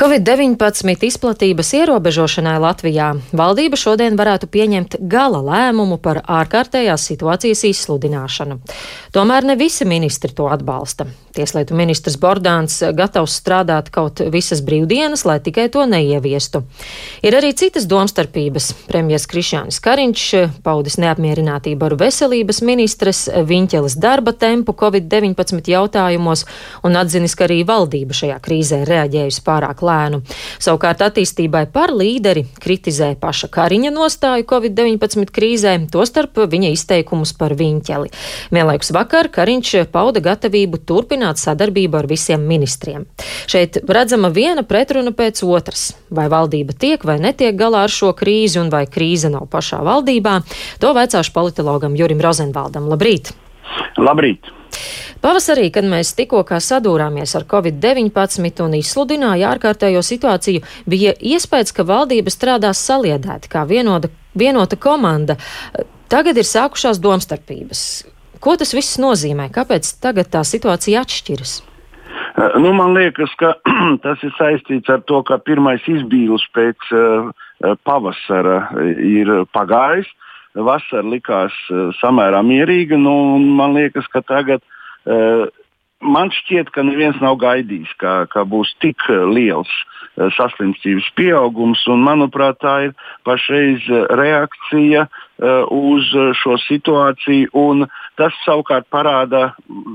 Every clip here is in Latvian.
Covid-19 izplatības ierobežošanai Latvijā valdība šodien varētu pieņemt gala lēmumu par ārkārtējās situācijas izsludināšanu. Tomēr ne visi ministri to atbalsta. Tieslietu ministrs Bordāns gatavs strādāt kaut visas brīvdienas, lai tikai to neieviestu. Ir arī citas domstarpības. Premjers Krišjānis Kariņš paudis neapmierinātību ar veselības ministres Viņķeles darba tempu Covid-19 jautājumos un atzinis, ka arī valdība šajā krīzē reaģējusi pārāk lēni lēnu. Savukārt attīstībai par līderi kritizē paša Kariņa nostāju Covid-19 krīzē, tostarp viņa izteikumus par viņķeli. Vienlaikus vakar Kariņš pauda gatavību turpināt sadarbību ar visiem ministriem. Šeit redzama viena pretruna pēc otras. Vai valdība tiek vai netiek galā ar šo krīzi, un vai krīze nav pašā valdībā, to vaicāšu politologam Jurim Rozenvaldam. Labrīt! Labrīt! Pavasarī, kad mēs tikko sadūrāmies ar covid-19 un izsludināja ārkārtējo situāciju, bija iespējas, ka valdība strādās saliedēti kā vienota, vienota komanda. Tagad ir sākušās domstarpības. Ko tas viss nozīmē? Kāpēc tagad tā situācija atšķiras? Nu, man liekas, ka tas ir saistīts ar to, ka pirmais izbīlis pēc uh, pavasara ir pagājis. Vasara likās uh, samērā mierīga. Nu, man liekas, ka tagad Eh, man šķiet, ka neviens nav gaidījis, ka, ka būs tik liels eh, saslimstības pieaugums. Un, manuprāt, tā ir pašreiz reakcija uz šo situāciju. Tas savukārt parāda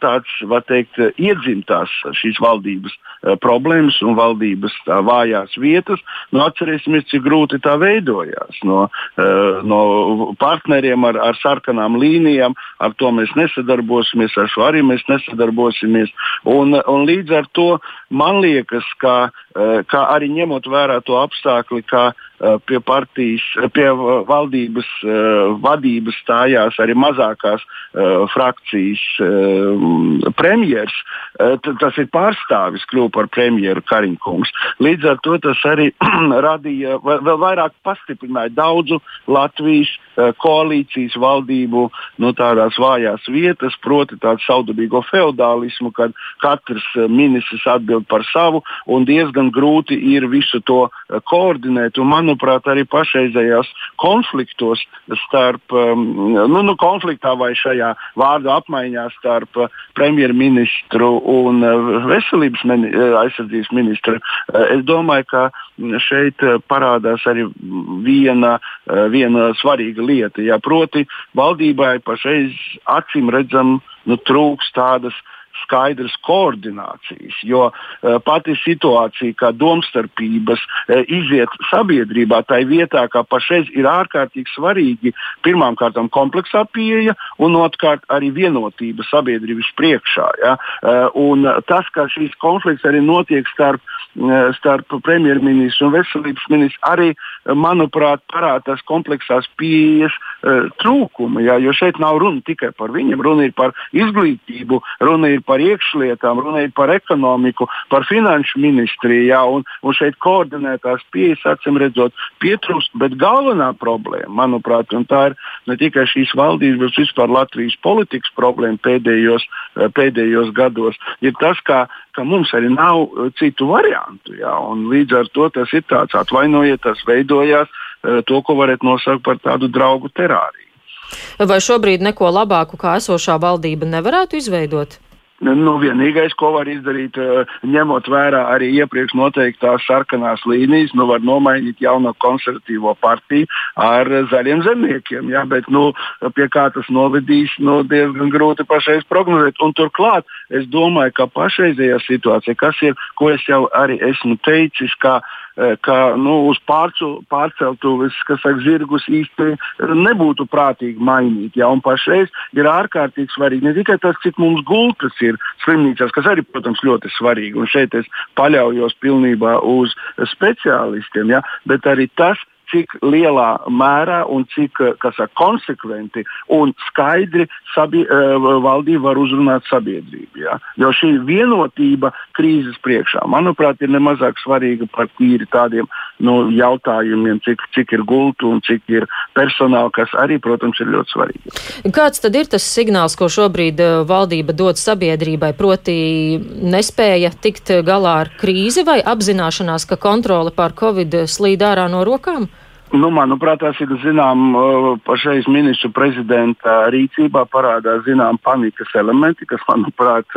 tāds, var teikt, iedzimtās šīs valdības uh, problēmas un valdības vājās vietas. Nu, atcerēsimies, cik grūti tā veidojās. No, uh, no partneriem ar, ar sarkanām līnijām, ar to mēs nesadarbosimies, ar šo arī mēs nesadarbosimies. Un, un līdz ar to man liekas, ka, uh, ka arī ņemot vērā to apstākļi, ka pie partijas, pie valdības vadības stājās arī mazākās frakcijas premjeras, uh, tas ir pārstāvis kļuva par premjeru Kariņkungs. Līdz ar to tas arī radīja vēl vairāk pastiprināja daudzu Latvijas koalīcijas valdību no tādās vājās vietas, proti tādu saudabīgo feudālismu, kad katrs ministrs atbild par savu un diezgan grūti ir visu to koordinēt. Un, manuprāt, arī pašreizējās konfliktos starp, um, nu, nu, konfliktā vai šajā vārdu apmaiņā starp uh, premjerministru un uh, veselības mini, uh, aizsardzības ministru. Es domāju, ka šeit parādās arī viena, viena svarīga lieta. Ja, proti, valdībai pašreiz acīm redzam nu, trūks tādas uh, skaidras koordinācijas, jo uh, pati situācija, kā domstarpības uh, iziet sabiedrībā, tai vietā, kā pašreiz ir ārkārtīgi svarīgi pirmkārt kompleksā pieeja un otrkārt arī vienotība sabiedrības priekšā. Ja? Uh, un tas, ka šīs konflikts arī notiek starp, starp premjerministru un veselības ministru, arī, manuprāt, parāda tās kompleksās pieejas trūkumu, ja? jo šeit nav runa tikai par viņiem, runa ir par izglītību, runa ir par iekšlietām, runājot par ekonomiku, par finanšu ministriju. Jā, un, un šeit koordinētās pieejas, acīm redzot, pietrūkst. Bet galvenā problēma, manuprāt, tā ir ne tikai šīs valdības, bet vispār Latvijas politikas problēma pēdējos, eh, pēdējos gados, ir tas, ka, ka mums arī nav eh, citu variantu. Jā, līdz ar to tas ir tāds atvainojiet, tas veidojās to, ko varētu nosaukt par tādu draugu terāriju. Vai šobrīd neko labāku kā esošā valdība nevarētu izveidot? Nu, vienīgais, ko var izdarīt, eh, ņemot vērā arī iepriekš noteiktās sarkanās līnijas, nu, var nomainīt jauno konservatīvo partiju ar zaļiem zemniekiem. Ja? Bet, nu, pie kā tas novedīs, nu, diezgan grūti pašreiz prognozēt. Un turklāt es domāju, ka pašreizējā situācija, kas ir, ko es jau arī esmu teicis, ka uh, Eh, ka nu, uz pārcu, pārceltuves, kas saka, zirgus īsti nebūtu prātīgi mainīt. Ja? Un pašreiz ir ārkārtīgi svarīgi ne tikai tas, cik mums gultas ir slimnīcās, kas arī, protams, ļoti svarīgi, un šeit es paļaujos pilnībā uz speciālistiem, ja? bet arī tas, cik lielā mērā un cik saka, konsekventi un skaidri sabie, uh, valdība var uzrunāt sabiedrību. Ja? Jo šī vienotība krīzes priekšā, manuprāt, ir nemazāk svarīga par tīri tādiem nu, jautājumiem, cik, cik ir gultu un cik ir personāla, kas arī, protams, ir ļoti svarīgi. Kāds tad ir tas signāls, ko šobrīd eh, valdība dod sabiedrībai, proti nespēja tikt galā ar krīzi vai apzināšanās, ka kontrole pār Covid slīd ārā no rokām? Nu, manuprāt, tas ir zinām, pašreiz ministru prezidenta rīcībā parādās zinām panikas elementi, kas, manuprāt,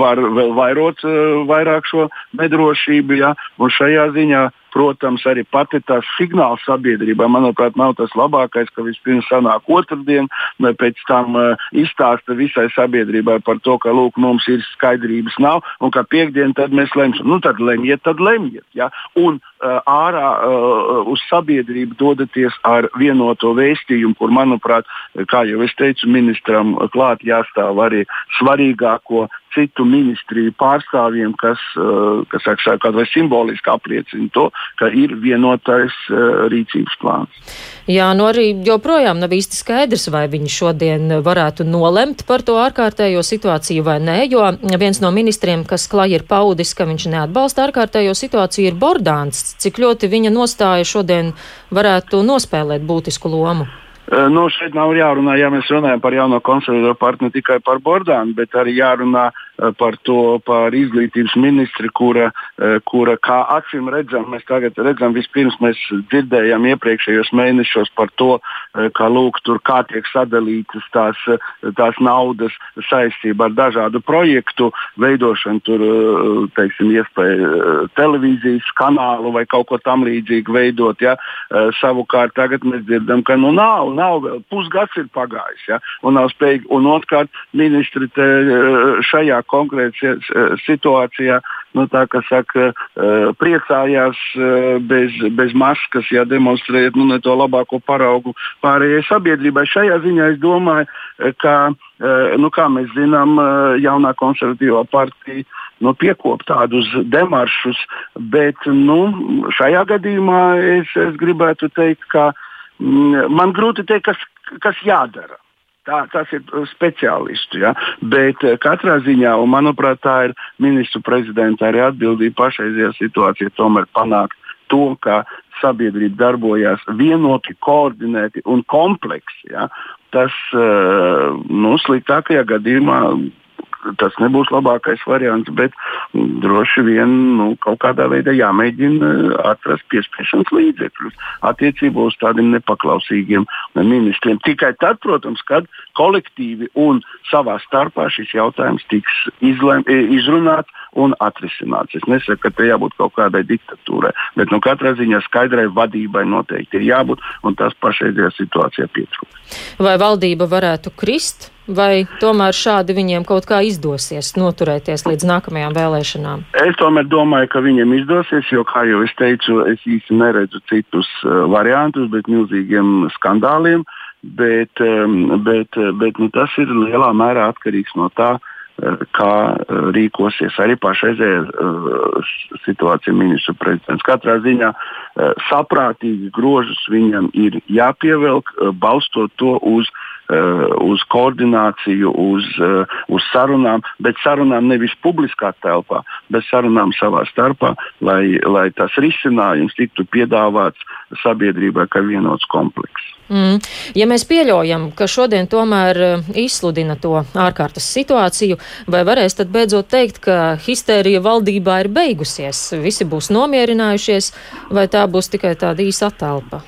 var vēl vairot vairāk šo nedrošību. Ja? Un šajā ziņā Protams, arī pati tā signāla sabiedrībā, manuprāt, nav tas labākais, ka vispirms sanāk otrdien, vai pēc tam uh, izstāsta visai sabiedrībai par to, ka lūk, mums ir skaidrības nav, un ka piekdien tad mēs lemsim. Nu, tad lemjiet, tad lemjiet. Ja? Un uh, ārā uh, uz sabiedrību dodaties ar vienoto vēstījumu, kur, manuprāt, kā jau es teicu, ministram klāt jāstāv arī svarīgāko citu ministriju pārstāvjiem, kas, uh, kas kaut vai simboliski apliecina to, ka ir vienotais uh, rīcības plāns. Jā, nu arī joprojām nav īsti skaidrs, vai viņi šodien varētu nolemt par to ārkārtējo situāciju vai nē, jo viens no ministriem, kas klāj ir paudis, ka viņš neatbalsta ārkārtējo situāciju, ir Bordāns. Cik ļoti viņa nostāja šodien varētu nospēlēt būtisku lomu? Nu, šeit nav jārunā, ja mēs runājam par jauno konservatīvo partiju, ne tikai par Bordānu, bet arī jārunā par to, par izglītības ministri, kura, eh, kura kā acīm redzam, mēs tagad redzam, vispirms mēs dzirdējām iepriekšējos mēnešos par to, eh, ka lūk, tur kā tiek sadalītas tās, tās naudas saistībā ar dažādu projektu veidošanu, tur, teiksim, iespēja televīzijas kanālu vai kaut ko tam līdzīgu veidot. Ja? Savukārt tagad mēs dzirdam, ka nu nav, nav vēl pusgads ir pagājis, ja? un nav spējīgi, un otrkārt ministri šajā konkrētā situācijā, nu, tā kā saka, eh, priecājās eh, bez, bez maskas, ja demonstrējot nu, to labāko paraugu pārējai sabiedrībai. Šajā ziņā es domāju, eh, ka, nu, kā mēs zinām, jaunā konservatīvā partija nu, piekop tādus demaršus, bet nu, šajā gadījumā es, es gribētu teikt, ka mm, man grūti teikt, kas, kas jādara. Tā, tas ir uh, speciālistu. Ja? Bet uh, katrā ziņā, un manuprāt, tā ir ministru prezidenta arī atbildība pašreizajā situācijā tomēr panākt to, ka sabiedrība darbojās vienoti, koordinēti un kompleksi. Ja? Tas uh, nu, sliktākajā gadījumā tas nebūs labākais variants, bet droši vien nu, kaut kādā veidā jāmēģina eh, atrast piespiešanas līdzekļus attiecībā uz tādiem nepaklausīgiem ministriem. Tikai tad, protams, kad kolektīvi un savā starpā šis jautājums tiks izlem, eh, izrunāts un atrisināts. Es nesaku, ka te jābūt kaut kādai diktatūrai, bet nu, katrā ziņā skaidrai vadībai noteikti ir jābūt, un tas pašreizajā situācijā pietrūkst. Vai valdība varētu krist, vai tomēr šādi viņiem kaut kā izdosies noturēties līdz nākamajām vēlēšanām? Es tomēr domāju, ka viņiem izdosies, jo, kā jau es teicu, es īsti neredzu citus uh, variantus, bet milzīgiem skandāliem. Bet, um, bet, bet nu, tas ir lielā mērā atkarīgs no tā, uh, kā eh, rīkosies arī pašreizējā uh, situācija ministru prezidents. Katrā ziņā uh, saprātīgi grožus viņam ir jāpievelk, uh, balstot to uz uz koordināciju, uz, uz sarunām, bet sarunām nevis publiskā telpā, bet sarunām savā starpā, lai, lai tas risinājums tiktu piedāvāts sabiedrībai kā vienots komplekss. Mm. Ja mēs pieļaujam, ka šodien tomēr eh, izsludina to ārkārtas situāciju, vai varēs tad beidzot teikt, ka histērija valdībā ir beigusies, visi būs nomierinājušies, vai tā būs tikai tāda īsa attēlpa?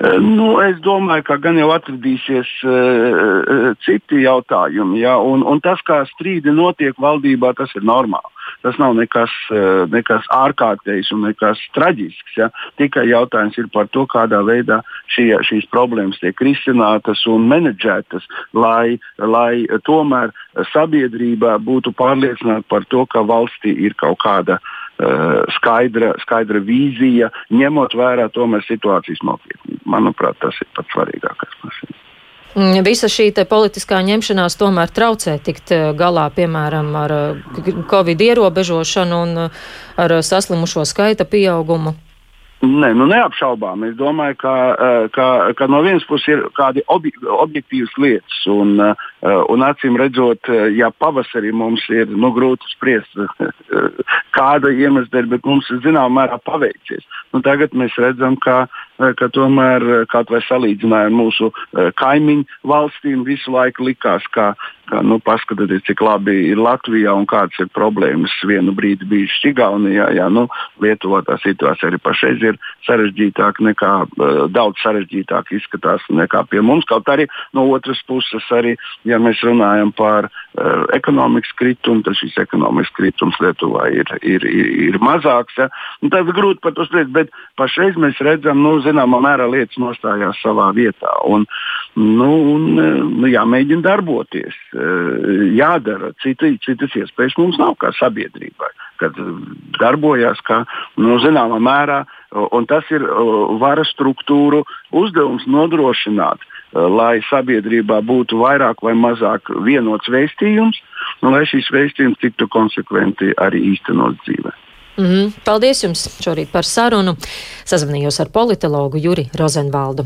Eh, nu, es domāju, ka gan jau atradīsies uh, citi jautājumi, ja? un, un tas, kā strīdi notiek valdībā, tas ir normāli. Tas nav nekas, uh, nekas ārkārtējs un nekas traģisks. Ja? Tikai jautājums ir par to, kādā veidā šie, šīs problēmas tiek risinātas un menedžētas, lai, lai tomēr sabiedrībā būtu pārliecināta par to, ka valstī ir kaut kāda uh, skaidra, skaidra vīzija, ņemot vērā tomēr situācijas nopietnību. Manuprāt, tas ir pats svarīgākais. Mm, visa šī politiskā ņemšanās tomēr traucē tikt eh, galā, piemēram, ar eh, Covid ierobežošanu un ar saslimušo skaita pieaugumu. Nē, nu neapšaubām. Es domāju, ka, eh, ka, ka no vienas puses ir kādi obj objektīvas lietas, un, eh, un acīm redzot, eh, ja pavasarī mums ir nu, grūti spriest, kāda iemesla dēļ, bet mums ir zināmā mērā paveicies. Nu, tagad mēs redzam, ka, ka tomēr kaut vai salīdzinājumā mūsu kaimiņu valstīm visu laiku likās, ka ka nu, paskatieties, cik labi ir Latvijā un kādas ir problēmas. Vienu brīdi bija Šigaunijā, jā, nu, Lietuvā tā situācija arī pašreiz ir sarežģītāka nekā uh, daudz sarežģītāk izskatās nekā pie mums. Kaut arī no otras puses, arī, ja mēs runājam par uh, ekonomikas kritumu, tad šis ekonomikas kritums Lietuvā ir, ir, ir, ir mazāks. Ja? Nu, tad grūti par to spriest, bet pašreiz mēs redzam, nu, zināmā mērā lietas nostājās savā vietā. Un, nu, un, nu, jāmēģina darboties jādara. Citi, citas iespējas mums nav kā sabiedrībai, kad darbojas kā nu, zināmā mērā, un tas ir varas struktūru uzdevums nodrošināt, lai sabiedrībā būtu vairāk vai mazāk vienots vēstījums, un lai šīs vēstījums tiktu konsekventi arī īstenots dzīvē. Mm -hmm. Paldies jums šorīt par sarunu. Sazvanījos ar politologu Juri Rozenvaldu.